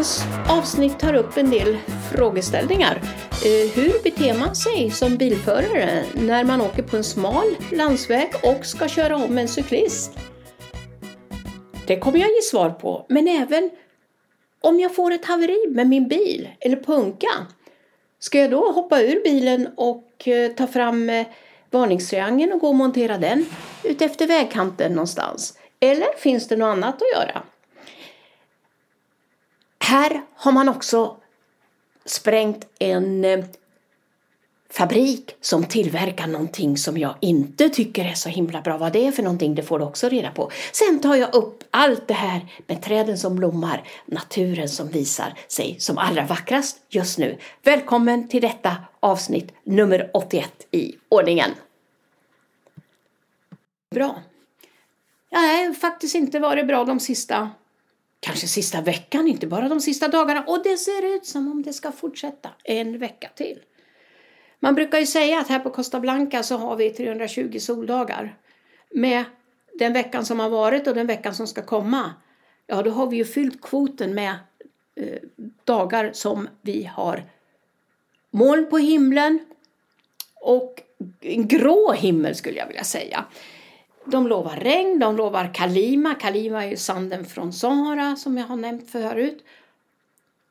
Veckans avsnitt tar upp en del frågeställningar. Eh, hur beter man sig som bilförare när man åker på en smal landsväg och ska köra om en cyklist? Det kommer jag ge svar på, men även om jag får ett haveri med min bil eller punka. Ska jag då hoppa ur bilen och eh, ta fram eh, varningstriangeln och gå och montera den utefter vägkanten någonstans? Eller finns det något annat att göra? Här har man också sprängt en eh, fabrik som tillverkar någonting som jag inte tycker är så himla bra. Vad det är för någonting, det får du också reda på. Sen tar jag upp allt det här med träden som blommar, naturen som visar sig som allra vackrast just nu. Välkommen till detta avsnitt nummer 81 i ordningen. Bra. Nej, faktiskt inte varit bra de sista kanske sista veckan, inte bara de sista dagarna. Och det ser ut som om det ska fortsätta en vecka till. Man brukar ju säga att här på Costa Blanca så har vi 320 soldagar. Med den veckan som har varit och den veckan som ska komma. Ja, då har vi ju fyllt kvoten med eh, dagar som vi har moln på himlen och en grå himmel skulle jag vilja säga. De lovar regn, de lovar kalima. Kalima är ju sanden från Sahara som jag har nämnt förut.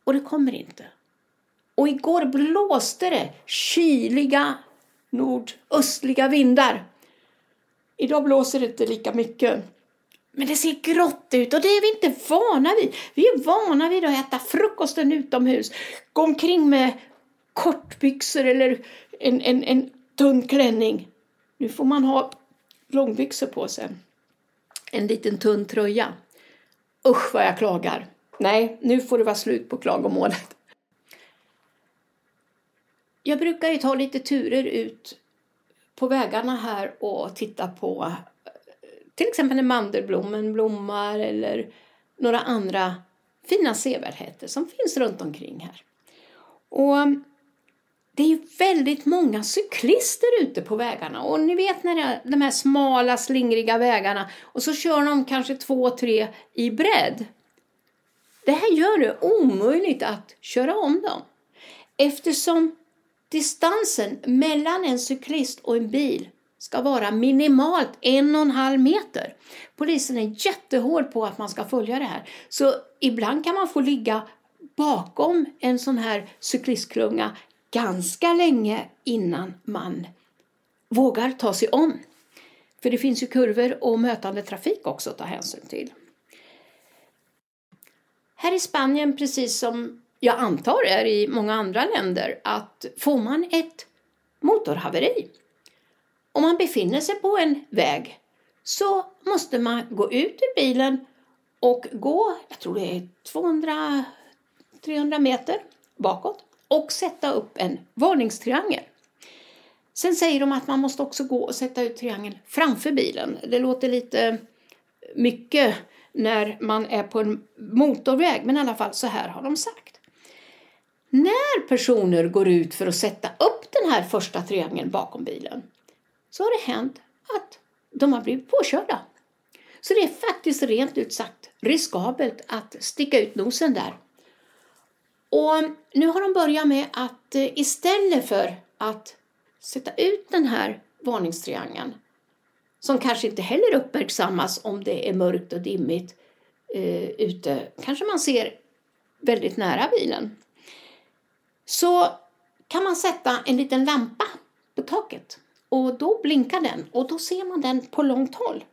Och det kommer inte. Och igår blåste det kyliga nordöstliga vindar. Idag blåser det inte lika mycket. Men det ser grått ut och det är vi inte vana vid. Vi är vana vid att äta frukosten utomhus, gå omkring med kortbyxor eller en, en, en tunn klänning. Nu får man ha långbyxor på sig. En liten tunn tröja. Usch vad jag klagar. Nej, nu får det vara slut på klagomålet. Jag brukar ju ta lite turer ut på vägarna här och titta på eh, till exempel när mandelblommen blommar eller några andra fina sevärdheter som finns runt omkring här. Och det är väldigt många cyklister ute på vägarna och ni vet när det är de här smala slingriga vägarna och så kör de kanske två, tre i bredd. Det här gör det omöjligt att köra om dem eftersom distansen mellan en cyklist och en bil ska vara minimalt en och en halv meter. Polisen är jättehård på att man ska följa det här. Så ibland kan man få ligga bakom en sån här cyklistklunga ganska länge innan man vågar ta sig om. För det finns ju kurvor och mötande trafik också att ta hänsyn till. Här i Spanien, precis som jag antar är i många andra länder, att får man ett motorhaveri om man befinner sig på en väg så måste man gå ut ur bilen och gå, jag tror det är 200-300 meter bakåt och sätta upp en varningstriangel. Sen säger de att man måste också gå och sätta ut triangeln framför bilen. Det låter lite mycket när man är på en motorväg, men i alla fall så här har de sagt. När personer går ut för att sätta upp den här första triangeln bakom bilen så har det hänt att de har blivit påkörda. Så det är faktiskt rent ut sagt riskabelt att sticka ut nosen där och nu har de börjat med att eh, istället för att sätta ut den här varningstriangeln som kanske inte heller uppmärksammas om det är mörkt och dimmigt eh, ute, kanske man ser väldigt nära bilen, så kan man sätta en liten lampa på taket och då blinkar den och då ser man den på långt håll.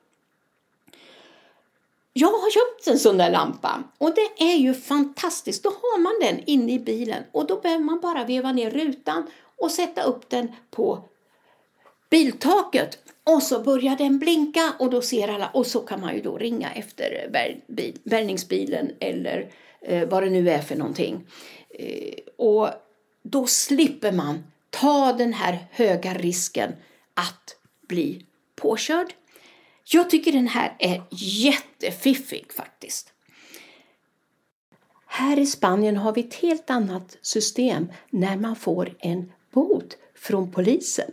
Jag har köpt en sån där lampa och det är ju fantastiskt. Då har man den inne i bilen och då behöver man bara veva ner rutan och sätta upp den på biltaket och så börjar den blinka och då ser alla och så kan man ju då ringa efter bärgningsbilen eller eh, vad det nu är för någonting. Eh, och då slipper man ta den här höga risken att bli påkörd jag tycker den här är jättefiffig faktiskt. Här i Spanien har vi ett helt annat system när man får en bot från polisen.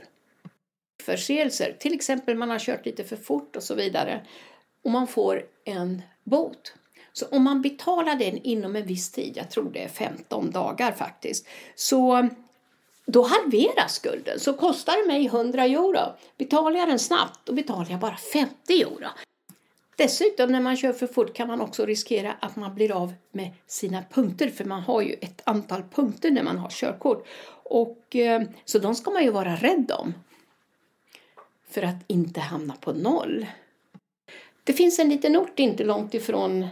Förseelser, till exempel man har kört lite för fort och så vidare och man får en bot. Så om man betalar den inom en viss tid, jag tror det är 15 dagar faktiskt, så då halveras skulden. Så kostar det mig 100 euro. Betalar jag den snabbt, då betalar jag bara 50 euro. Dessutom när man kör för fort kan man också riskera att man blir av med sina punkter för man har ju ett antal punkter när man har körkort. Och, eh, så de ska man ju vara rädd om för att inte hamna på noll. Det finns en liten ort inte långt ifrån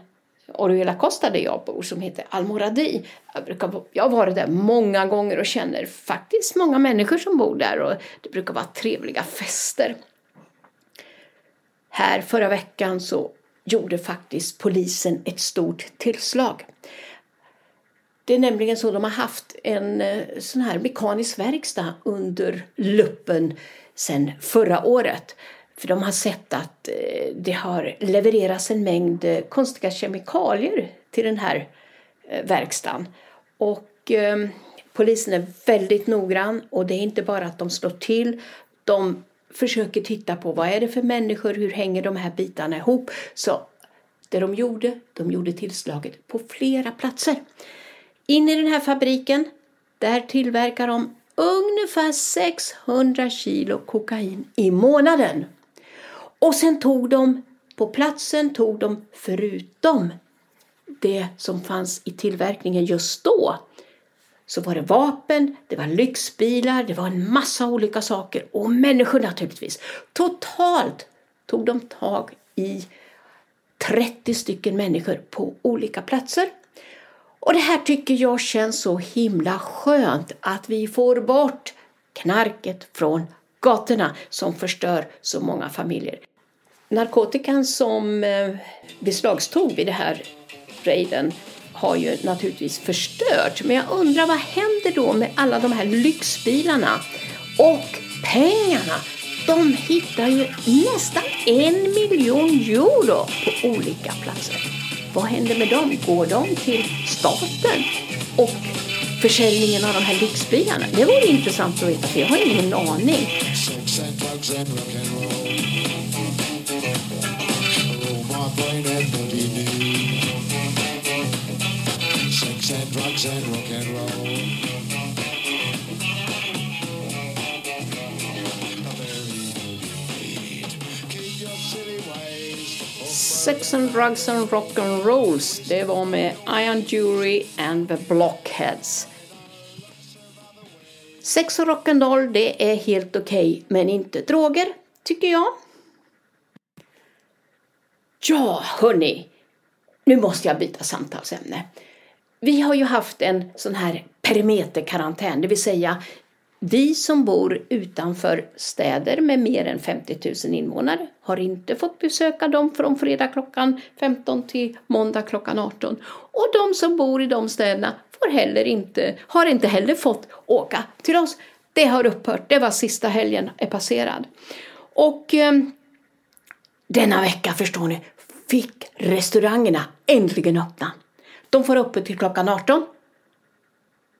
Orihuela Costa där jag bor som heter Almoradi. Jag, brukar, jag har varit där många gånger och känner faktiskt många människor som bor där och det brukar vara trevliga fester. Här förra veckan så gjorde faktiskt polisen ett stort tillslag. Det är nämligen så de har haft en eh, sån här mekanisk verkstad under luppen sedan förra året. För de har sett att eh, det har levererats en mängd eh, konstiga kemikalier till den här eh, verkstaden. Och eh, polisen är väldigt noggrann och det är inte bara att de slår till. De försöker titta på vad är det för människor, hur hänger de här bitarna ihop. Så det de gjorde, de gjorde tillslaget på flera platser. In i den här fabriken, där tillverkar de ungefär 600 kilo kokain i månaden. Och sen tog de, på platsen tog de förutom det som fanns i tillverkningen just då, så var det vapen, det var lyxbilar, det var en massa olika saker och människor naturligtvis. Totalt tog de tag i 30 stycken människor på olika platser. Och det här tycker jag känns så himla skönt att vi får bort knarket från gatorna som förstör så många familjer. Narkotikan som eh, beslagstog vid det här raiden har ju naturligtvis förstört. Men jag undrar vad händer då med alla de här lyxbilarna och pengarna? De hittar ju nästan en miljon euro på olika platser. Vad händer med dem? Går de till staten? Och försäljningen av de här lyxbilarna? Det vore intressant att veta för jag har ingen aning. Drugs and rock and roll. Sex and Drugs and Rock and Rolls, det var med Iron Jury and the Blockheads. Sex och rock'n'roll, det är helt okej, okay, men inte droger, tycker jag. Ja, hörni, nu måste jag byta samtalsämne. Vi har ju haft en sån här perimeterkarantän, det vill säga vi som bor utanför städer med mer än 50 000 invånare har inte fått besöka dem från fredag klockan 15 till måndag klockan 18. Och de som bor i de städerna får heller inte, har inte heller fått åka till oss. Det har upphört, det var sista helgen är passerad. Och eh, denna vecka, förstår ni, fick restaurangerna äntligen öppna. De får öppet till klockan 18.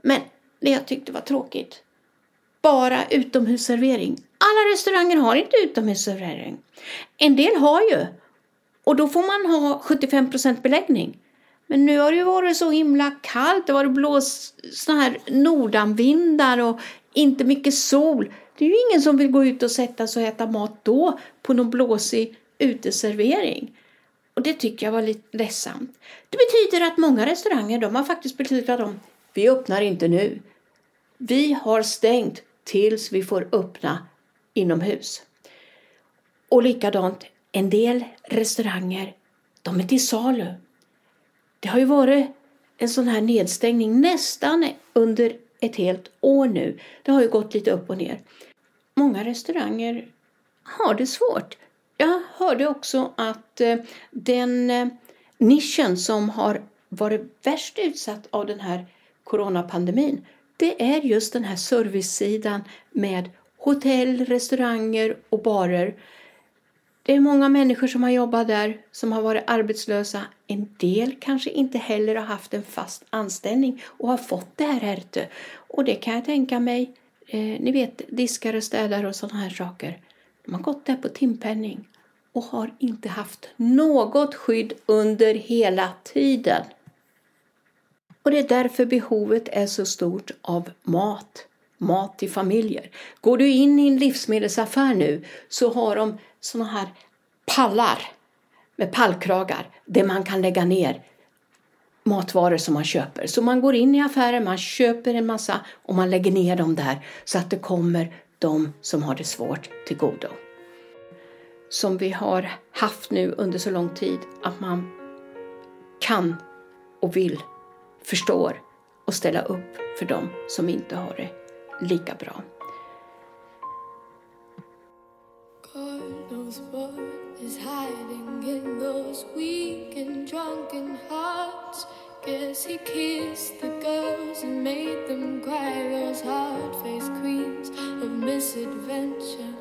Men det jag tyckte var tråkigt, bara utomhusservering. Alla restauranger har inte utomhusservering. En del har ju. Och då får man ha 75% beläggning. Men nu har det ju varit så himla kallt. Det har varit blåst såna här nordanvindar och inte mycket sol. Det är ju ingen som vill gå ut och sätta sig och äta mat då på någon blåsig uteservering. Och det tycker jag var lite ledsamt. Det betyder att många restauranger de har faktiskt beslutat om vi öppnar inte nu. Vi har stängt tills vi får öppna inomhus. Och likadant, en del restauranger de är till salu. Det har ju varit en sån här nedstängning nästan under ett helt år nu. Det har ju gått lite upp och ner. Många restauranger har det svårt. Jag hörde också att eh, den eh, nischen som har varit värst utsatt av den här coronapandemin det är just den här servicesidan med hotell, restauranger och barer. Det är många människor som har jobbat där, som har varit arbetslösa. En del kanske inte heller har haft en fast anställning och har fått det här ärte. Och det kan jag tänka mig, eh, ni vet diskare, städare och sådana här saker. De har gått där på timpenning och har inte haft något skydd under hela tiden. Och det är därför behovet är så stort av mat, mat till familjer. Går du in i en livsmedelsaffär nu så har de såna här pallar med pallkragar där man kan lägga ner matvaror som man köper. Så man går in i affären, man köper en massa och man lägger ner dem där så att det kommer de som har det svårt till godo. Som vi har haft nu under så lång tid att man kan och vill, förstår och ställa upp för dem som inte har det lika bra. Guess he kissed the girls and made them cry. Those hard-faced queens of misadventure.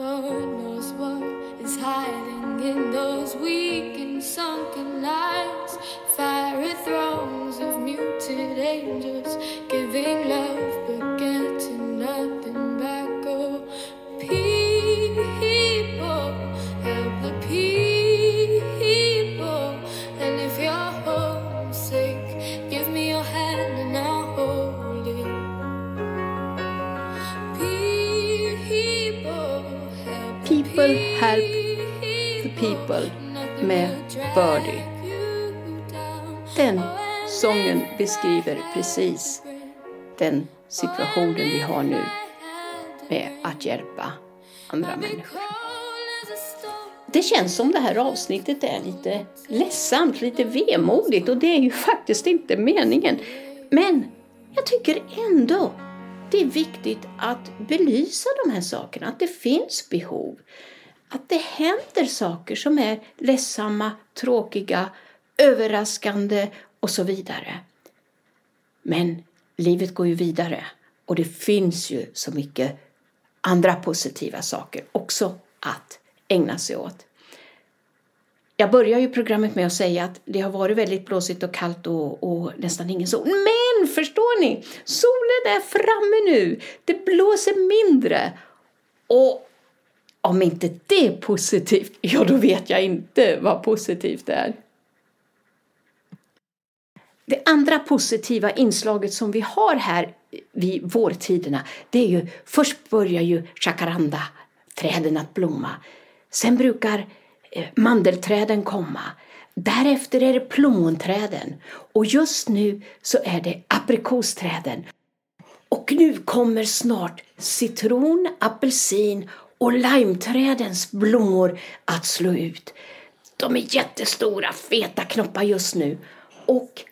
God knows what is hiding in those weak and sunken lines Fiery thrones of muted angels Giving love beskriver precis den situationen vi har nu med att hjälpa andra människor. Det känns som det här avsnittet är lite ledsamt, lite vemodigt och det är ju faktiskt inte meningen. Men jag tycker ändå det är viktigt att belysa de här sakerna, att det finns behov. Att det händer saker som är ledsamma, tråkiga, överraskande och så vidare. Men livet går ju vidare och det finns ju så mycket andra positiva saker också att ägna sig åt. Jag börjar ju programmet med att säga att det har varit väldigt blåsigt och kallt och, och, nästan ingen sol. Men förstår ni? Solen är framme nu. Det blåser mindre. Och om inte det är positivt, ja då vet jag inte vad positivt är. Det andra positiva inslaget som vi har här vid vårtiderna, det är ju först börjar ju jacaranda träden att blomma. Sen brukar eh, mandelträden komma. Därefter är det plommonträden och just nu så är det aprikosträden. Och nu kommer snart citron, apelsin och limeträdens blommor att slå ut. De är jättestora, feta knoppar just nu och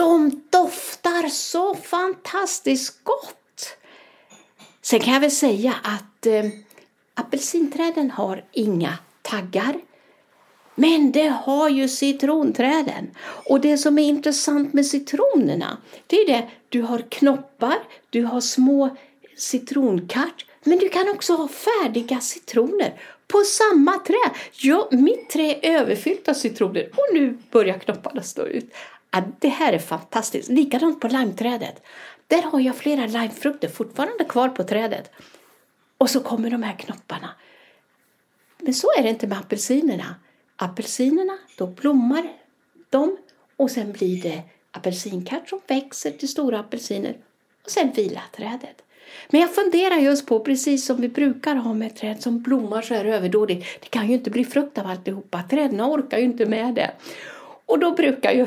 de doftar så fantastiskt gott. Sen kan jag väl säga att eh, apelsinträden har inga taggar. Men det har ju citronträden. Och det som är intressant med citronerna, det är det, du har knoppar, du har små citronkart, men du kan också ha färdiga citroner på samma trä. Ja, mitt trä är överfyllt av citroner och nu börjar knopparna stå ut att det här är fantastiskt. Likadant på limeträdet. Där har jag flera limefrukter fortfarande kvar på trädet. Och så kommer de här knopparna. Men så är det inte med apelsinerna. Apelsinerna, då blommar de och sen blir det apelsinkart som växer till stora apelsiner och sen vilar trädet. Men jag funderar just på, precis som vi brukar ha med träd som blommar så här överdådigt, det kan ju inte bli frukt av alltihopa, träden orkar ju inte med det. Och då brukar ju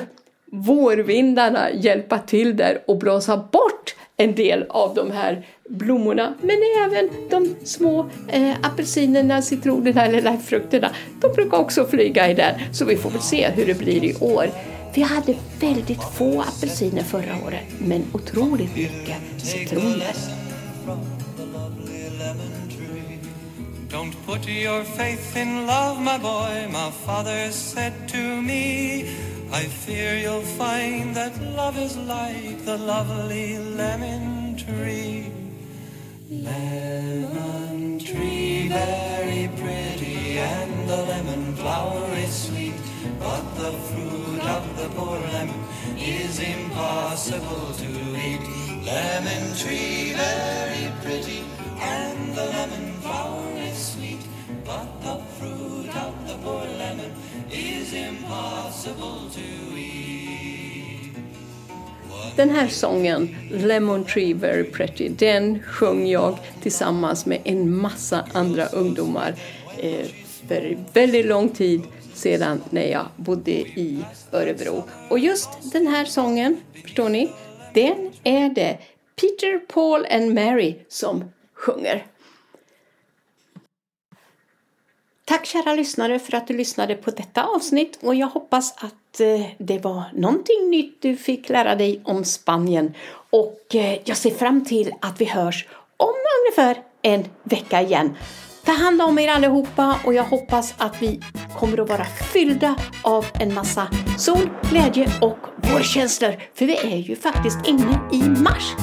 vårvindarna hjälpa till där och blåsa bort en del av de här blommorna. Men även de små eh, apelsinerna, citronerna eller limetfrukterna, de brukar också flyga i där. Så vi får väl se hur det blir i år. Vi hade väldigt få apelsiner förra året, men otroligt mycket citroner. Don't put your faith in love, my boy, my father said to me. I fear you'll find that love is like the lovely lemon tree. Lemon tree, very pretty, and the lemon flower is sweet. But the fruit of the poor lemon is impossible to eat. Lemon tree, very pretty, and the lemon flower is sweet. Den här sången, Lemon Tree Very Pretty, den sjöng jag tillsammans med en massa andra ungdomar eh, för väldigt lång tid sedan när jag bodde i Örebro. Och just den här sången, förstår ni, den är det Peter, Paul and Mary som sjunger. Tack kära lyssnare för att du lyssnade på detta avsnitt och jag hoppas att eh, det var någonting nytt du fick lära dig om Spanien. Och eh, jag ser fram till att vi hörs om ungefär en vecka igen. Ta hand om er allihopa och jag hoppas att vi kommer att vara fyllda av en massa sol, glädje och vårkänslor. För vi är ju faktiskt inne i mars.